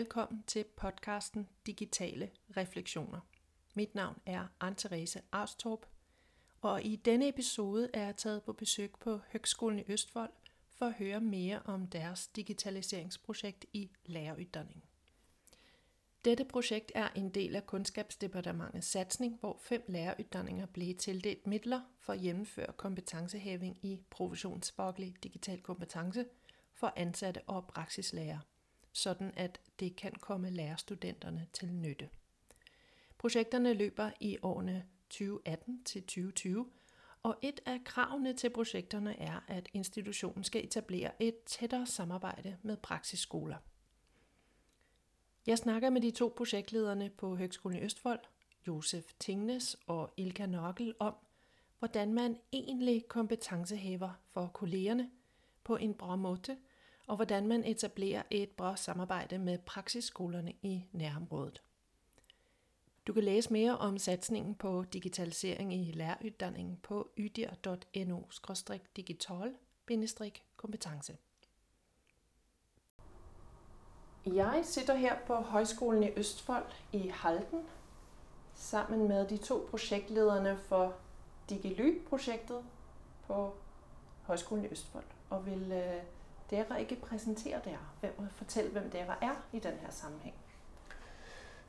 velkommen til podcasten Digitale Refleksioner. Mit navn er Anne-Therese Arstorp, og i denne episode er jeg taget på besøg på Høgskolen i Østfold for at høre mere om deres digitaliseringsprojekt i læreruddanningen. Dette projekt er en del af Kundskabsdepartementets satsning, hvor fem læreruddannelser blev tildelt midler for at gennemføre kompetencehæving i professionsfaglig digital kompetence for ansatte og praksislærer, sådan at det kan komme lærerstudenterne til nytte. Projekterne løber i årene 2018 til 2020, og et af kravene til projekterne er, at institutionen skal etablere et tættere samarbejde med praksisskoler. Jeg snakker med de to projektlederne på Høgskolen i Østfold, Josef Tingnes og Ilka Nokkel, om, hvordan man egentlig kompetencehæver for kollegerne på en bra måde, og hvordan man etablerer et bra samarbejde med praksisskolerne i nærområdet. Du kan læse mere om satsningen på digitalisering i læreruddanningen på ydir.no-digital-kompetence. Jeg sitter her på Højskolen i Østfold i Halden sammen med de to projektlederne for DigiLy-projektet på Højskolen i Østfold og vil øh, dere ikke præsentere jer hvem, og fortælle, hvem dere er i den her sammenhæng.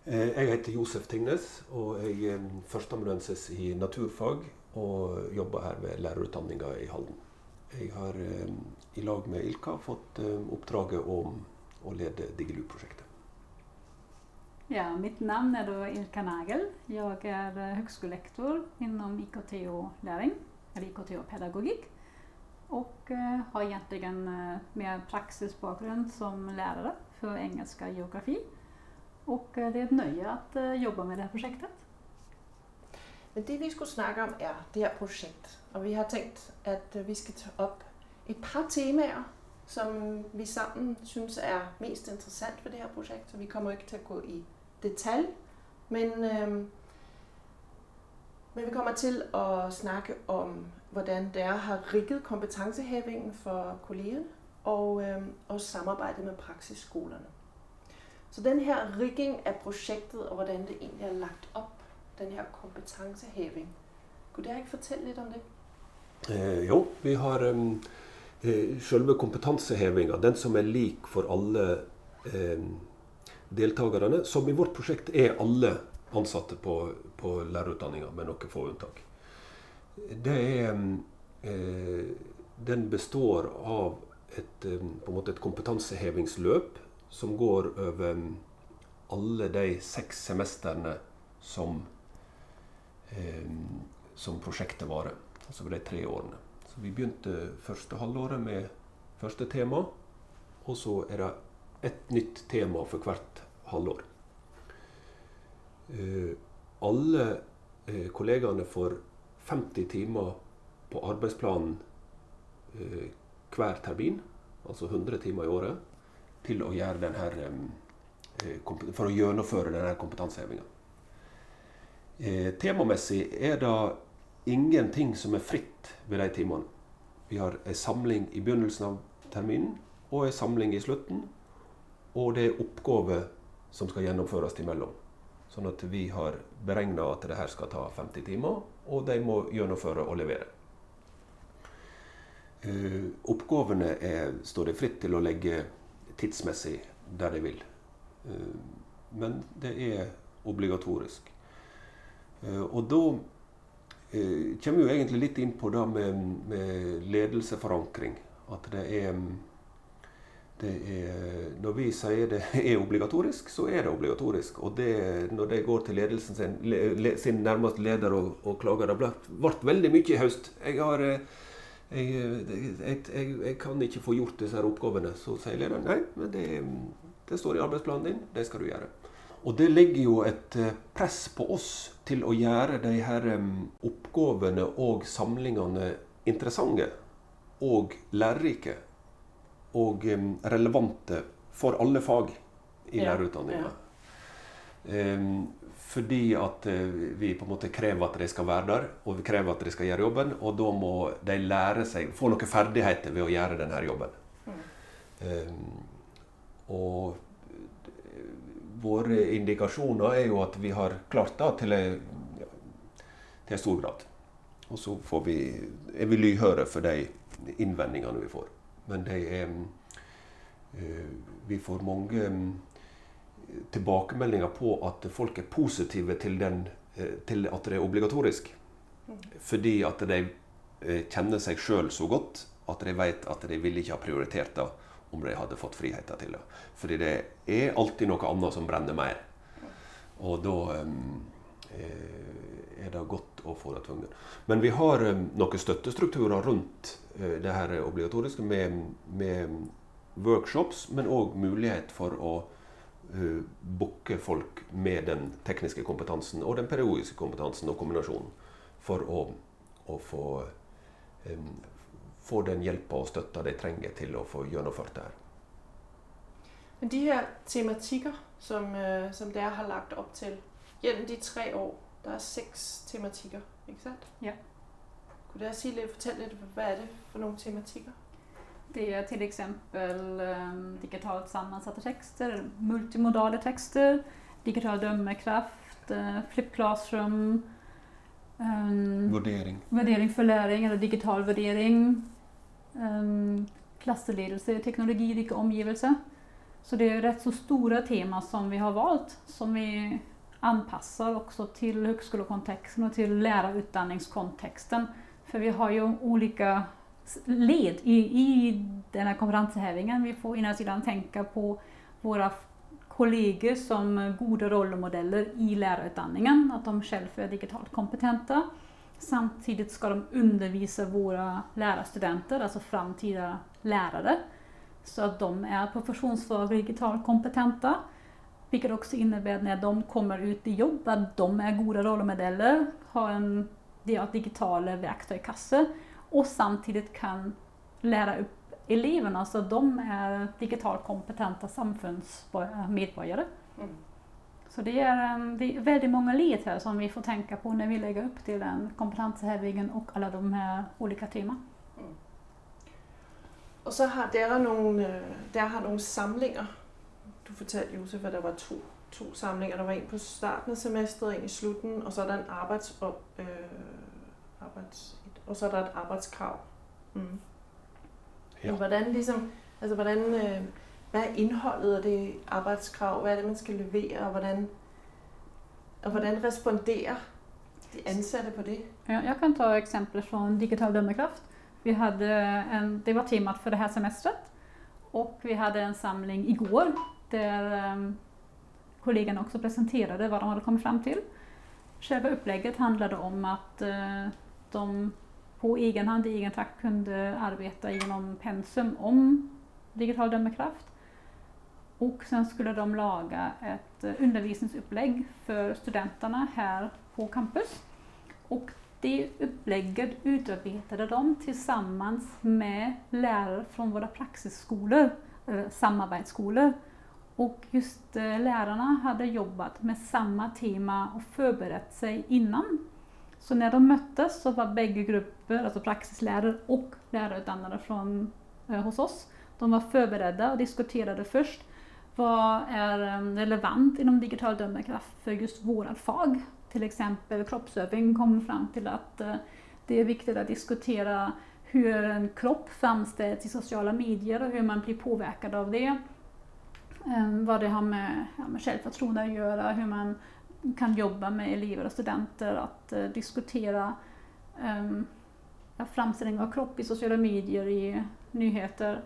Eh, Jeg heter Josef Tingnes og jeg er førsteamanuensis i naturfag og jobber her ved lærerutdanninga i Halden. Jeg har eh, i lag med Ilka fått eh, oppdraget om å lede Digilu-prosjektet. Ja, mitt namn är då Ilka Nagel. Jag är eh, högskolelektor inom IKT och läring, eller IKT och pedagogik. Och eh, har egentligen eh, mer praxisbakgrund som lärare för engelska och geografi. Och eh, det är ett nöje att jobba med det här projektet. Men det vi skulle snacka om är det här projektet och vi har tänkt att vi ska ta upp ett par teman som vi sammen syns är mest intressant för det här projektet. vi kommer inte att gå i detalj, men, men vi kommer till att snacka om, hvordan det er har rigget kompetencehævingen for kollegerne, og øh, og samarbejdet med praksisskolerne. Så den her rigging af projektet, og hvordan det egentlig er lagt op, den her kompetencehæving, kunne du ikke fortælle lidt om det? Eh, jo, vi har um, eh, selve kompetansehevinga, den som er lik for alle eh, deltakerne, som i vårt prosjekt er alle ansatte på, på lærerutdanninga, med noen få unntak. Det är, mm, eh, Den består av ett mm, på en måte et kompetansehevingsløp som går över mm, alla de sex semestrene som, eh, som prosjektet varer. Altså de tre årene. Så vi begynte första halvåret med första tema, och så är det ett nytt tema för hvert halvår. Eh, alle eh, kollegaene får 50 timer på arbeidsplanen eh, hver termin, altså 100 timer i året, til å gjøre den her, eh, kompe- for å gjennomføre denne kompetansehevinga. Eh, temamessig er det ingenting som er fritt ved de timene. Vi har en samling i begynnelsen av terminen og en samling i slutten. Og det er oppgaver som skal gjennomføres imellom. Sånn at vi har beregna at det her skal ta 50 timer, og de må gjennomføre og levere. Eh, uh, oppgavene er, står det fritt til å legge tidsmessig der de vil. Uh, eh, men det er obligatorisk. Uh, og da kommer vi jo egentlig litt inn på det med, med ledelseforankring. At det er, det är, Når vi sier det är obligatorisk, så är det obligatorisk. Och det, när det går till ledelsen sin, le, le, sin närmaste ledare och, och klagar. Det har varit väldigt mycket i höst. Jag har eh, jag, jag, jag, jag kan inte få gjort de här uppgifterna, Så säger ledaren. Nej, men det, det står i arbetsplanen din, det ska du göra. Och det lägger ju ett eh, press på oss till att göra de här eh, uppgifterna och samlingarna intressanta och lärorika og em, relevante for alle fag i Ja, lærerutdanninga. Em, fordi at eh, vi på en måte krever at de skal være der, og vi krever at de skal gjøre jobben. Og da må de lære seg, få noen ferdigheter ved å gjøre denne jobben. Mm. Em, og våre indikasjoner er jo at vi har klart det til en, ja, stor grad. Og så får vi, er vi lydhøre for de innvendingene vi får. Men de er eh, Vi får mange mm, tilbakemeldinger på at folk er positive til, den, eh, til at det er obligatorisk. Fordi at de eh, kjenner seg sjøl så godt at de vet at de ville ikke ha prioritert det om de hadde fått friheten til det. Fordi det er alltid noe annet som brenner mer. Og da eh, är det godt å få det tvunget. Men vi har eh, noen støttestrukturer rundt eh, det her obligatoriske med, med workshops, men òg mulighet for å eh, booke folk med den tekniske kompetansen og den pedagogiska kompetansen og kombinasjonen for å, å få eh, få den hjelpa og støtta de trenger til å få gjennomført det her. Men de her tematikker, som, eh, som dere har lagt opp til gjennom de tre år, der er seks tematikker, ikke sant? Ja. Kunne dere si litt, fortelle litt, hva er det for noen tematikker? Det är till exempel eh, digitalt sammansatta texter, multimodala texter, digital dömekraft, eh, flip classroom, eh, Vurdering. värdering för läring eller digital värdering, um, klasseledelse, teknologirik omgivelse. Så det är rätt så stora teman som vi har valt som vi anpassar också till högskolekontexten och till lärarutbildningskontexten. För vi har ju olika led i, i den här konferenshävningen. Vi får ena sidan tänka på våra kollegor som goda rollmodeller i lärarutbildningen, att de själva är digitalt kompetenta. Samtidigt ska de undervisa våra lärarstudenter, alltså framtida lärare, så att de är professionsfagligt digitalt kompetenta. Vilket också innebär att när de kommer ut i jobb att de är goda rollmodeller, har en digitala verktyg i kasse och samtidigt kan lära upp eleverna så att de är digitalt kompetenta samfundsmedborgare. Mm. Så det är, en- det är väldigt många led här som vi får tänka på när vi lägger upp till den kompetenshävningen och alla de här olika teman. Og så har dere har nogle samlinger. Du fortalte, Josef, at der var to, to samlinger. Der var en på starten af semesteret, en i slutten, og så er der en arbejds, op, øh, arbejds, og så er der et arbejdskrav. Mm. Ja. Men hvordan ligesom, altså hvordan, øh, hvad er indholdet af det arbejdskrav? Hvad er det, man skal levere, og hvordan, og hvordan responderer de ansatte på det? Ja, jag kan ta exempel från digital dömekraft. Vi hade en, det var temat för det här semestret och vi hade en samling igår där eh, kollegan också presenterade vad de hade kommit fram till. Själva upplägget handlade om att eh, de på egen hand, i egen takt kunde arbeta genom pensum om digital dömekraft. Och sen skulle de laga ett eh, undervisningsupplägg för studenterna här på campus. Och det upplägget utarbetade de tillsammans med lärare från våra praxisskolor, eh, samarbetsskolor. Och just eh, lärarna hade jobbat med samma tema och förberett sig innan. Så när de möttes så var bägge grupper, alltså praxislärare och lärarutbildare från eh, hos oss, de var förberedda och diskuterade först vad är eh, relevant inom digital dömekraft för just vårat fag. Till exempel kroppsövning kom fram till att eh, det är viktigt att diskutera hur en kropp framställs i sociala medier och hur man blir påverkad av det. Eh, Vad det har med, ja, med självförtroende att göra, hur man kan jobba med elever och studenter att eh, diskutera um, framställning av kropp i sociala medier, i nyheter,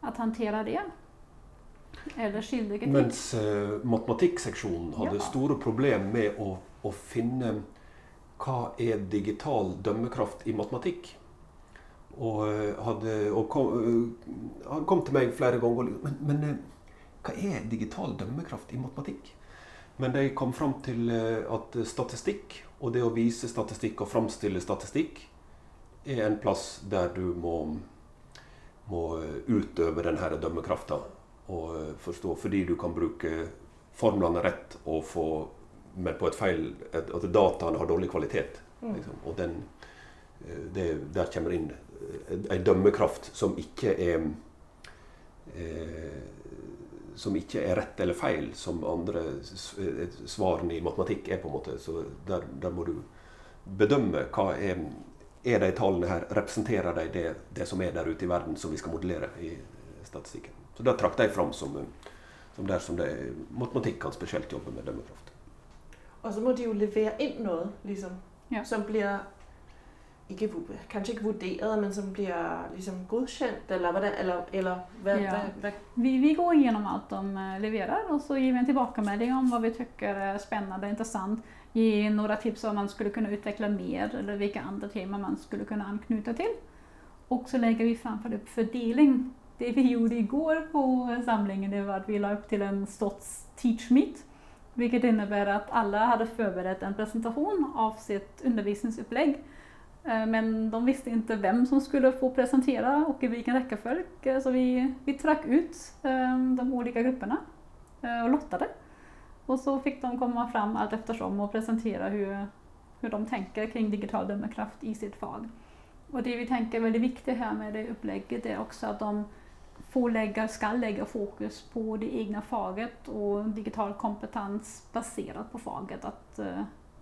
att hantera det. Eller skildringen. Mens eh, matematikkseksjonen hadde Ja. store problem med å, å finne hva er digital dømmekraft i matematikk. Og, eh, hadde, og kom, eh, han kom til meg flere ganger og liksom, men, men eh, hva er digital dømmekraft i matematikk? Men de kom fram til eh, at statistikk, og det å vise statistikk og framstille statistikk, er en plass der du må, må utøve denne dømmekrafta og eh, forstå, fordi du kan bruke formlene rett og få men på et feil at at dataene har dårlig kvalitet. Mm. Liksom. Og den, eh, det, der kommer inn en dømmekraft som ikke er som ikke er rett eller feil, som andre eh, svarene i matematikk er. på en måte. Så der, der må du bedømme hva er, er de tallene her, representerer de det, det som er der ute i verden som vi skal modellere i statistikken. Så det trakk de fram som, eh, som der som det, matematikk kan spesielt jobbe med dømmekraft. Og så må de jo levere ind noget, ligesom, Ja. som bliver ikke, kanskje ikke vurderet, men som bliver ligesom godkendt, eller hvordan, eller, eller hvad, Ja. hvad, hvad, Vi, vi går igenom allt de eh, levererar och så ger vi en tillbakamelding om vad vi tycker är spännande intressant. Ge några tips om man skulle kunna utveckla mer eller vilka andra teman man skulle kunna anknyta till. Och så lägger vi framför upp fördelning. Det vi gjorde igår på samlingen det var att vi la upp till en sorts teach meet. Vilket innebär att alla hade förberett en presentation av sitt undervisningsupplägg. Eh, men de visste inte vem som skulle få presentera och i vilken räckefølge. Eh, så vi, vi track ut eh, de olika grupperna och lottade. Och så fick de komma fram allt eftersom och presentera hur, hur de tänker kring digital dömekraft i sitt fag. Och det vi tänker är väldigt viktigt här med det upplägget är också att de får lägga, ska lägga fokus på det egna faget och digital kompetens baserat på faget. Att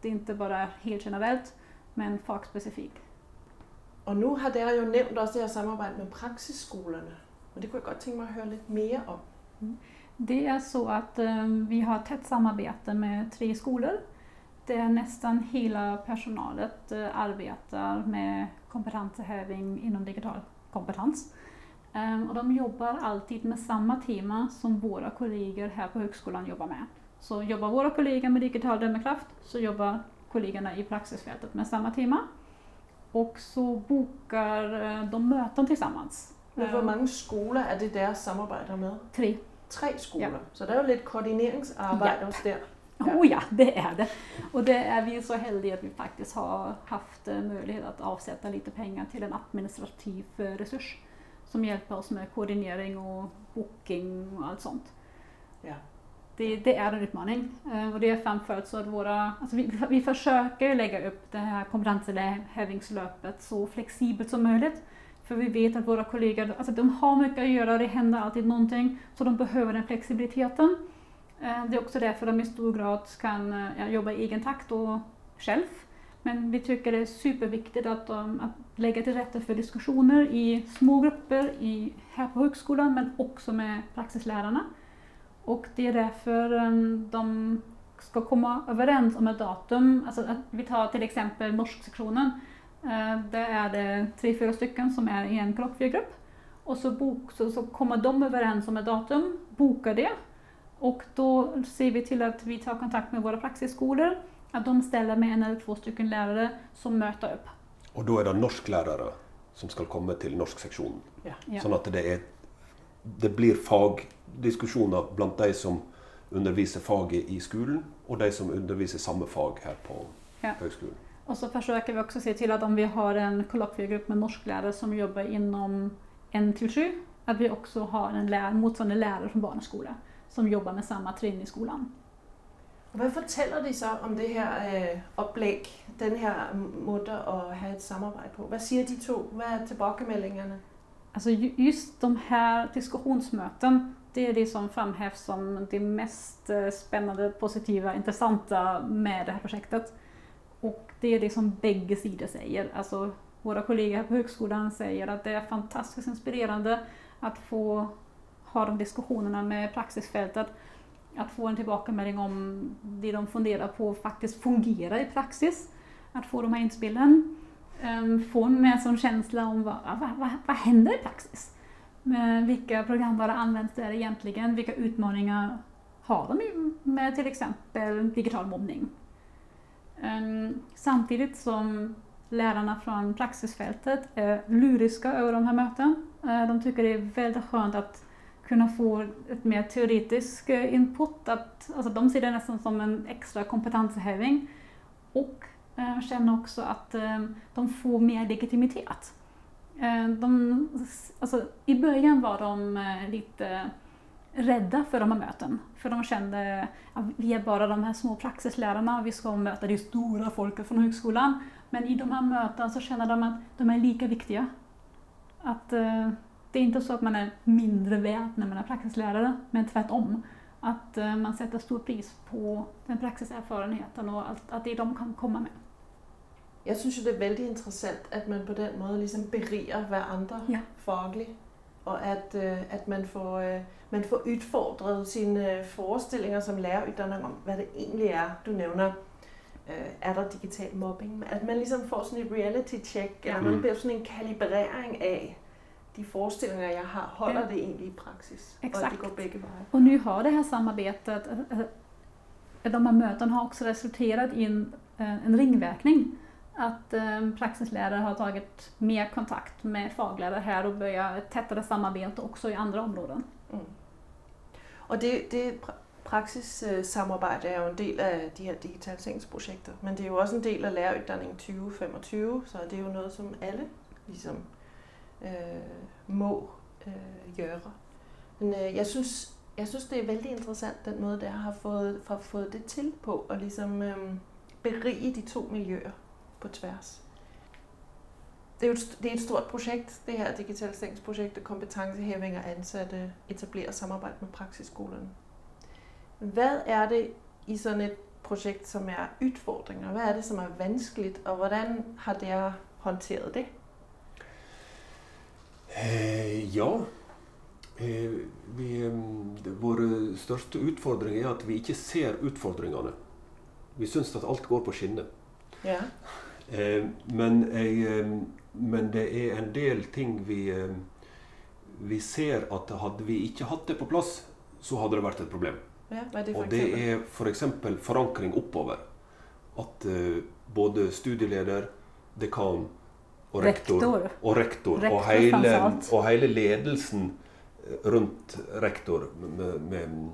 det inte bara är helt generellt men fagspecifikt. Og nu har dere jo nævnt også det her samarbejde med praksisskolerne. Og det kunne jeg godt tænke mig at høre lidt mere om. Det är så att eh, vi har tätt samarbete med tre skolor där nästan hela personalet eh, arbetar med kompetenshöjning inom digital kompetens. Eh, och de jobbar alltid med samma tema som våra kollegor här på högskolan jobbar med. Så jobbar våra kollegor med digital dömekraft så jobbar kollegorna i praxisfältet med samma tema. Och så bokar eh, de möten tillsammans. Men hvor Eh, mange skoler er det, deres samarbejder med? Tre. Tre skoler. Ja. Så der er jo lidt koordineringsarbejde Ja. der. Oh ja, det är det. Och det är vi så heldiga att vi faktiskt har haft eh, möjlighet att avsätta lite pengar till en administrativ resurs som hjälper oss med koordinering och booking och allt sånt. Ja. Det, det är en utmaning eh, och det är framförallt så att våra, alltså vi, vi försöker lägga upp det här kompetenshävningslöpet så flexibelt som möjligt. För vi vet att våra kollegor, alltså de har mycket att göra, det händer alltid någonting, så de behöver den flexibiliteten. Eh, det är också därför de i stor grad kan eh, ja, jobba i egen takt och själv. Men vi tycker det är superviktigt att, de, att lägga till rätta för diskussioner i små grupper i, här på högskolan men också med praxislärarna. Och det är därför eh, de ska komma överens om ett datum. Alltså att vi tar till exempel norsksektionen. Eh, Där är det tre, fyra stycken som är i en kollokviegrupp. Och så, bok, så, så kommer de överens om ett datum, bokar det och då ser vi till att vi tar kontakt med våra praxisskolor, att de ställer med en eller två stycken lärare som möter upp. Og da er det norsklærere som skal komme til norskseksjonen. Ja. Ja. Sånn at det, er, det blir fagdiskusjoner blant de som underviser faget i skolen, og de som underviser samme fag her på Ja. høgskolen. Och så försöker vi också se till att om vi har en kollokviegrupp med norsklärare som jobbar inom en till sju, att vi också har en lär, motsvarande lärare från barnskola som jobbar med samma trin i skolan. Hvad fortæller de så om det her øh, oplæg, den her måde at have et samarbejde på? Hvad siger de to? Hvad er tilbakemeldingerne? Alltså ju- just de här diskussionsmöten, det är det som framhävs som det mest eh, spännande, positiva, intressanta med det här projektet. Och det är det som bägge sidor säger. Alltså våra kollegor här på högskolan säger att det är fantastiskt inspirerande att få ha de diskussionerna med praxisfältet. Att få en tillbakamelding om det de funderar på faktiskt fungerar i praxis. Att få de här inspelen. Ehm, få en sån känsla om vad, vad, vad, vad händer i praxis? Men vilka programvara används där egentligen? Vilka utmaningar har de med till exempel digital mobbning? Ehm, samtidigt som lärarna från praxisfältet är luriska över de här mötena. Eh, de tycker det är väldigt skönt att kunna få ett mer teoretisk eh, input. Att, alltså de ser det nästan som en extra kompetenshöjning. Och eh, känner också att de får mer legitimitet. Eh, de, alltså, I början var de eh, lite eh, rädda för de här möten. För de kände att vi är bara de här små praxislärarna och vi ska möta det stora folket från högskolan. Men i de här mötena så känner de att de är lika viktiga. Att eh, det är inte så att man är mindre värd när man är praxislärare, men tvärtom. Att eh, man sätter stor pris på den praxiserfarenheten och allt, att det de kan komma med. Jeg synes jo, det er vældig interessant, at man på den måde ligesom beriger hverandre Ja. fagligt, og at, øh, at man, får, øh, man får udfordret sine øh, forestillinger som læreruddanner om, hvad det egentlig er, du nævner. Øh, er der digital mobbing? At man ligesom får sådan et reality check, eller man Mm. bliver sådan en kalibrering af de forestillinger, jeg har, holder Ja. det egentlig i praksis? Og at Exakt. det går. Och nu har det här samarbetet, eh, eh, de här mötena har också resulterat i en, eh, en ringverkning. Att eh, praxislärare har tagit mer kontakt med faglärare här och börjat ett tättare samarbete också i andra områden. Mm. Och det, det praxissamarbete är ju en del av de här digitaliseringsprojekten, men det är ju också en del av lärarutbildningen 2025, så det är ju något som alla liksom, äh, øh, må øh, äh, göra. Men øh, äh, jag syns jag synes, det är väldigt intressant den måde, der har fått har det till på, att liksom øh, berige de två miljöerna på tværs. Det er jo et, det er et stort projekt, det her digitaliseringsprojekt, og kompetencehæving af ansatte etablerer samarbejde med praksisskolerne. Hvad er det i sådan et projekt, som er udfordringer? Hvad er det, som er vanskeligt, og hvordan har dere håndteret det? Eh, ja. Eh, vi, det- vår største utfordring er at vi ikke ser utfordringene. Vi syns at alt går på skinner. Ja. Eh, men, jeg, eh, men det er en del ting vi, eh, vi ser at hadde vi ikke hatt det på plass, så hadde det vært et problem. ja. Det Og det eksempel? er f.eks. forankring oppover. At eh, både studieleder, dekan og rektor, Rektor. og, rektor, Rektor framfor alt. og hele ledelsen eh, rundt rektor, med, med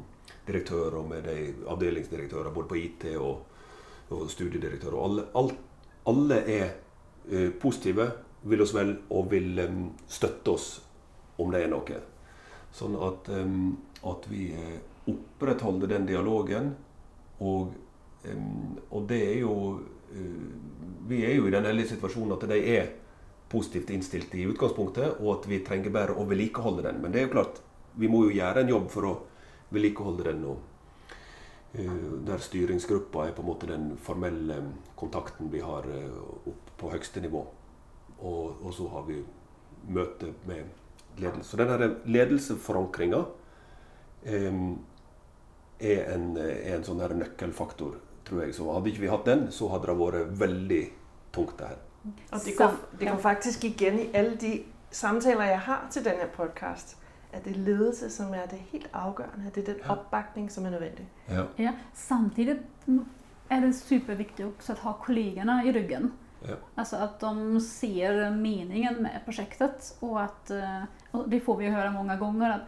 direktør og med de avdelingsdirektører både på IT og, og studiedirektører. Og alle, alt, alle er eh, positive, vil oss vel og vil stötta støtte oss om det er noe. Sånn at, em, at vi eh, opprettholder den dialogen. Og, em, og det er jo eh, Vi er jo i den heldige situasjonen at de er positivt innstilt i utgangspunktet, og at vi trenger bare å vedlikeholde den. Men det er jo klart, vi må jo gjøre en jobb for å vedlikeholde den. Og, eh, der styringsgruppa er på en måte den formelle kontakten vi har eh, opp på høyeste nivå. Og, og så har vi møte med ledelse. Så den her ledelseforankringa eh, er, en, er en sånn her nøkkelfaktor, tror jeg. Så hadde ikke vi hatt den, så hadde det vært veldig tungt, det her. Og det går, det går ja. faktisk igen i alle de samtaler, jeg har til den her podcast, at det er ledelse, som er det helt afgørende. At det er den Ja. opbakning, som er nødvendig. Ja. Ja, samtidigt är det superviktigt också att ha kollegorna i ryggen. Ja. Alltså att de ser meningen med projektet och att, eh, och det får vi höra många gånger att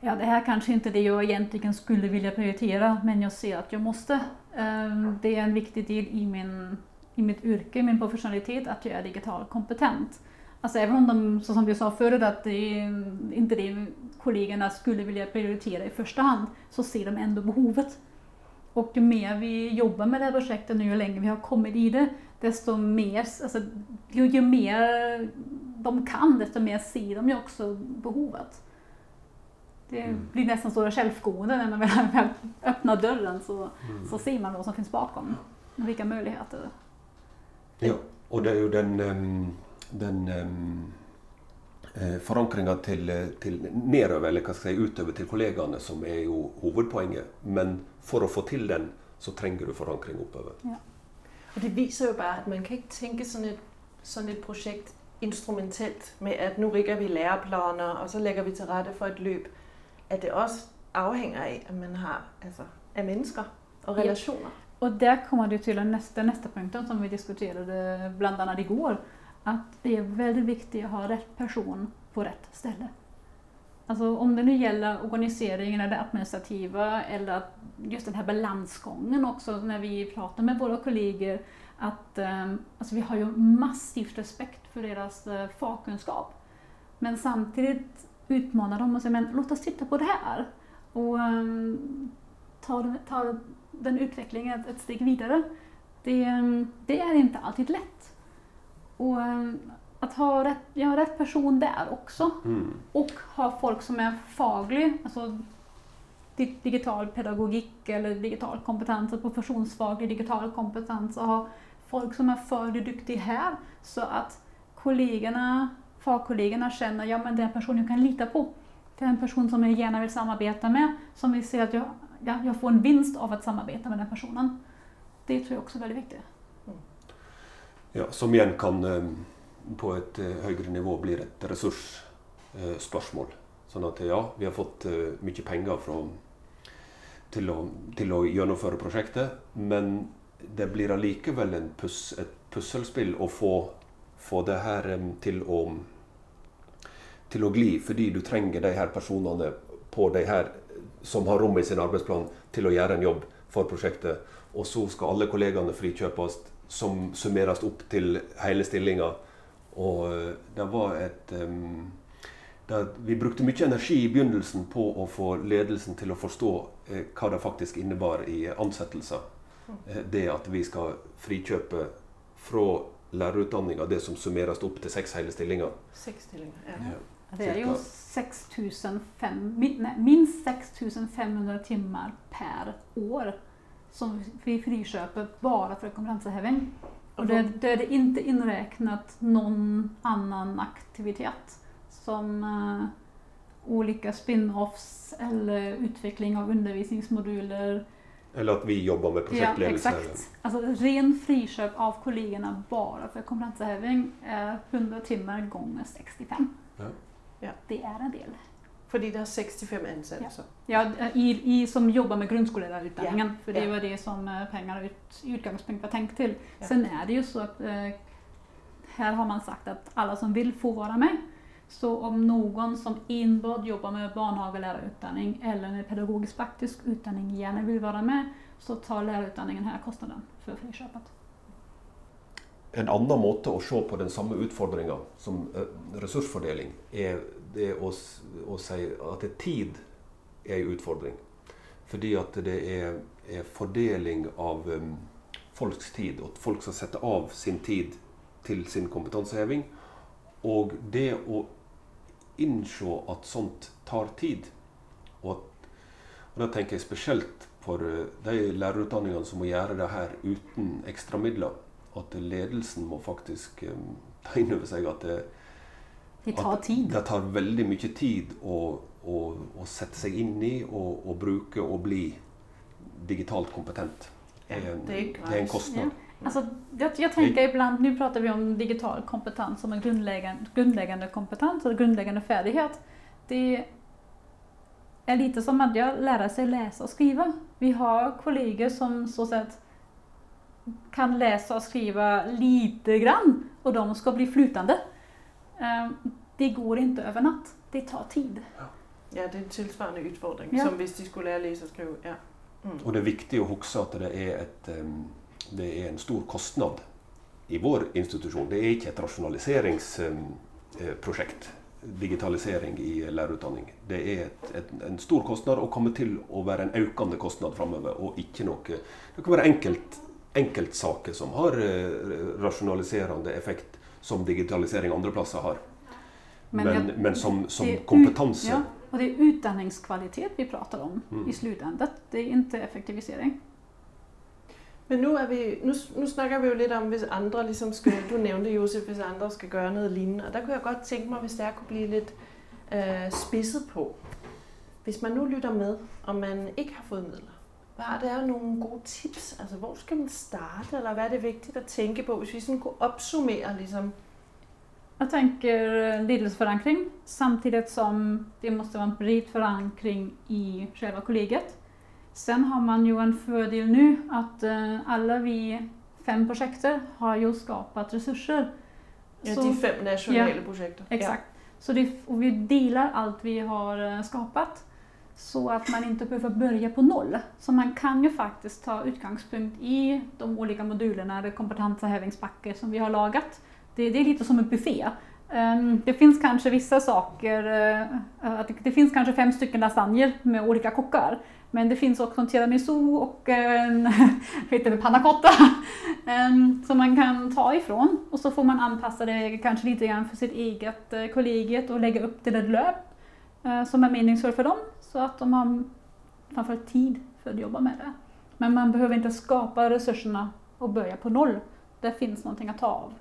ja, det här kanske inte är det jag egentligen skulle vilja prioritera men jag ser att jag måste. Eh, Det är en viktig del i, min, i mitt yrke, min professionalitet att jag är digitalt kompetent. Alltså även om de, så som vi sa förut, att det är inte det kollegorna skulle vilja prioritera i första hand, så ser de ändå behovet. Och ju mer vi jobbar med det här projektet nu, ju längre vi har kommit i det, desto mer, alltså, ju, ju mer de kan, desto mer ser de ju också behovet. Det Mm. blir nästan så självgående när man väl väl öppnar dörren så, Mm. så ser man vad som finns bakom. Och vilka möjligheter. Ja, og det er jo den, em, den um, forankringa til, eh, til nedover, eller hva skal jeg si, utover til kollegaene, som er jo hovedpoenget. Men for å få til den, så trenger du forankring oppover. Og det viser jo bare, at man kan ikke tænke sådan et, sådan et projekt instrumentelt med, at nu rigger vi læreplaner, og så lægger vi til rette for et løb. At det også afhænger af, at man har altså, af mennesker og Ja. relationer. Och där kommer det till den nästa, nästa punkten som vi diskuterade bland annat igår. Att det är väldigt viktigt att ha rätt person på rätt ställe. Alltså om det nu gäller organiseringen eller det administrativa eller att just den här balansgången också när vi pratar med våra kollegor att ehm, alltså vi har ju massivt respekt för deras eh, fagkunskap. Men samtidigt utmanar dem och säger men låt oss titta på det här och ehm, ta, den- ta den utvecklingen ett, ett steg vidare. Det, ehm, det är inte alltid lätt. Och eh, att ha rätt, ja, rätt person där också. Mm. Och ha folk som är faglig, alltså di- digital pedagogik eller digital kompetens, alltså professionsfaglig digital kompetens och ha folk som är fagligt duktiga här så att kollegorna, fagkollegorna känner ja men det är en person jag kan lita på. Det är en person som jag gärna vill samarbeta med, som vill se att jag, ja, jag får en vinst av att samarbeta med den personen. Det tror jag också är väldigt viktigt. Ja, som igjen kan eh, på et eh, högre høyere nivå blir et ressursspørsmål. Sånn at eh, ja, vi har fått mycket mye penger fra, til, å, til å gjennomføre prosjektet, men det blir allikevel en pus, et puslespill å få, få det her till til å til å gli, fordi du trenger de her personene på de her som har rom i sin arbeidsplan til å gjøre en jobb for prosjektet. Og så skal alle kollegaene frikjøpes, som summeres opp til hele stillinga. Og eh, det var et em, det, Vi brukte mye energi i begynnelsen på å få ledelsen til å forstå eh, hva det faktisk innebar i ansettelser. Eh, det at vi skal frikjøpe fra lærerutdanninga det som summeres opp til seks hele stillinger. Sex stillinger. Ja. Ja. Det är ju Cirka. 6500, min- nej, minst 6500 timmar per år som vi friköper bara för kompetenshöjning. Och det, det är det inte inräknat någon annan aktivitet som eh, olika spin-offs eller utveckling av undervisningsmoduler. Eller at vi jobber med Ja, prosjektledelse. exakt. Alltså ren friköp av kollegorna bara för kompetenshöjning är 100 timmar gånger 65. Ja. Ja. Det är en del. Fordi der er 65 ansatte. Ja. Så. Ja, i, i, som jobbar med grundskollärarutbildningen. För det Ja. var det som eh, pengarna ut, i utgångspunkt var tänkt till. Ja. Sen är det ju så att eh, här har man sagt att alla som vill får vara med. Så om någon som enbart jobbar med barnhagelärarutbildning eller med pedagogisk praktisk utbildning gärna vill vara med så tar lärarutbildningen här kostnaden för friköpet. En annen måte å se på den samme utfordringa som eh, ressursfordeling, er det och, och säger att at det tid är en utfordring. Fordi att det är, är fördelning av um, folks tid, och att folk ska sätta av sin tid till sin kompetenshöjning. Och det att inse att sånt tar tid. Och at, og da tenker jeg spesielt for de lärarutbildningarna som måste göra det här utan extra medel. Att ledelsen må faktiskt um, ta in över sig att det, det tar tid. det tar veldig mye tid å, å, å sette seg inn i og, og bruke og bli digitalt kompetent. Ja, Det er en, det är är en kostnad. Alltså, jag, jag tänker ibland, nu pratar vi om digital kompetens som en grundläggande, grundläggande kompetens eller grundläggande färdighet. Det är lite som att jag lära sig läsa och skriva. Vi har kollegor som så sett kan läsa och skriva lite grann och de ska bli flutande. Ehm, Det går inte över natt. Det tar tid. Ja, det er en tilsvarende udfordring, Ja. som hvis de skulle læse og skrive. Ja. Mm. Og det er viktig å huske at det er, et, em, det er en stor kostnad i vår institusjon. Det er ikke et rasjonaliseringsprosjekt, digitalisering i lærerutdanning. Det er et, et, en stor kostnad og kommer til å være en økende kostnad framover. Og ikke noe Det kan være enkelt, enkeltsaker som har eh, rasjonaliserende effekt, som digitalisering andre plasser har. Men, jag- men, som, som kompetanse Ja, och det är utbildningskvalitet vi pratar om Mm. i slutändan. Det är inte effektivisering. Men nu, er vi, nu, nu snakker vi jo lidt om, hvis andre ligesom skal, du nævnte Josef, hvis andre skal gøre noget lignende, og der kunne jeg godt tænke mig, hvis det er, kunne blive lidt øh, spidset på. Hvis man nu lytter med, og man ikke har fået midler, hvad er der nogle gode tips? Altså, hvor skal man starte, eller hvad er det vigtigt at tænke på, hvis vi sådan kunne opsummere ligesom, Jag tänker eh, ledelseförankring samtidigt som det måste vara en bred förankring i själva kollegiet. Sen har man ju en fördel nu att eh, alla vi fem projekter har ju skapat resurser. ja, Så- de fem nationale projekter? Exakt. Så det, och vi delar allt vi har eh, skapat så att man inte behöver börja på noll. Så man kan ju faktiskt ta utgångspunkt i de olika modulerna eller kompetenshöjningspacker som vi har lagat. Det, det är lite som en buffé. Ehm, det finns kanske vissa saker, eh, det- det finns kanske fem stycken lasagner med olika kockar. Men det finns också en tiramisu och en heter um, som man kan ta ifrån. Och så får man anpassa det kanske lite grann för sitt eget uh, kollegiet och lägga upp till ett löp uh, som är meningsfullt för dem. Så att de har framförallt tid för att jobba med det. Men man behöver inte skapa resurserna och börja på noll. Det finns någonting att ta av.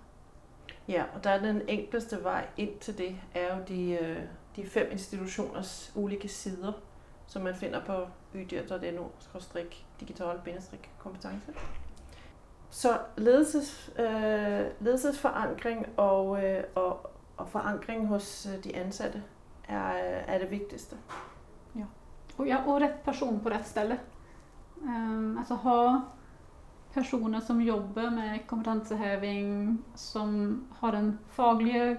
Ja, och där den enklaste väg in till det är ju de, øh, de fem institutioners olika sidor som man finner på ydyr.no-digital kompetence. Så ledelses, øh, ledelsesforankring og, øh, og, og forankring hos øh, de ansatte er, øh, er det vigtigste. Och, ja, och rätt person på rätt ställe. Um, alltså ha personer som jobbar med kompetenshäving som har en faglig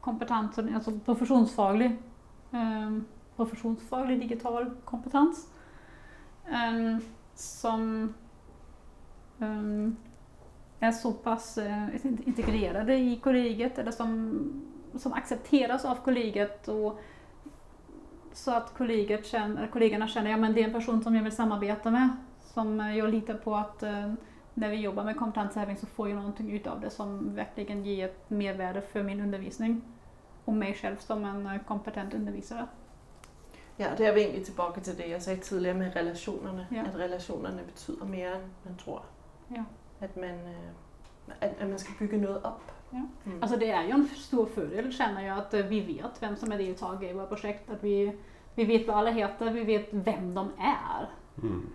kompetens, alltså professionsfaglig, um, professionsfaglig digital kompetens. Um, som um, är så pass uh, integrerade i kollegiet eller som, som accepteras av kollegiet och så att känner, kollegorna känner att ja, det är en person som jag vill samarbeta med som jag litar på att eh, när vi jobbar med kompetenshävning så får jag någonting utav det som verkligen ger ett mervärde för min undervisning och mig själv som en eh, kompetent undervisare. Ja, det är vi egentlig tillbaka till det jag sa tidigare med relationerna. Ja. Att relationerna betyder mer än man tror. Ja. Att, man, att, att man ska bygga något upp. Ja. Mm. Alltså det är ju en stor fördel känner jag att vi vet vem som är deltagare i våra projekt. Att vi, vi vet vad alla heter, vi vet vem de är. Mm.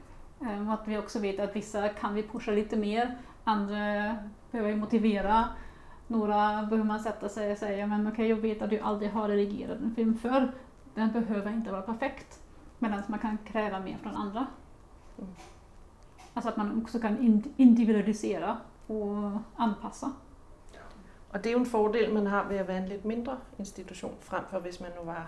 Ehm, att vi också vet att vissa kan vi pusha lite mer, andra behöver vi motivera. Några behöver man sätta sig och säga, men okej okay, jag vet att du aldrig har redigerat en film för den behöver inte vara perfekt. Medan man kan kräva mer från andra. Mm. Alltså att man också kan individualisera och anpassa. Och det är ju en fördel man har med att vara en lite mindre institution framför om man nu var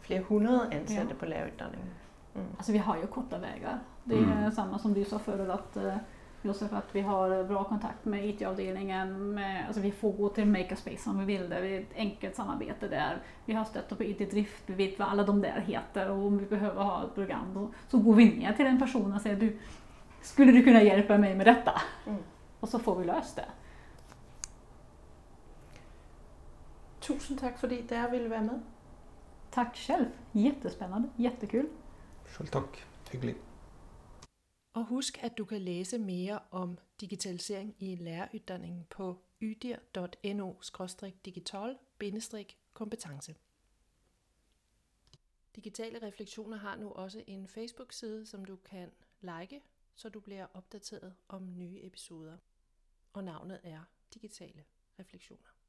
flera hundra anställda ja. på lärarutbildningen. Mm. Alltså vi har ju korta vägar. Det är mm. samma som du sa förut att uh, Josef, att vi har bra kontakt med IT-avdelningen. Med, alltså vi får gå till Makerspace om vi vill det. Vi är ett enkelt samarbete där. Vi har stött på IT-drift, vi vet vad alla de där heter och om vi behöver ha ett program då, så går vi ner till den personen och säger du, skulle du kunna hjälpa mig med detta? Mm. Och så får vi löst det. Tusen tack för att du ville vara med. Tack själv, jättespännande, jättekul. Selv tak. Hyggelig. Og husk, at du kan læse mere om digitalisering i læreruddanningen på ydir.no-digital-kompetence. Digitale Refleksioner har nu også en Facebook-side, som du kan like, så du bliver opdateret om nye episoder. Og navnet er Digitale Refleksioner.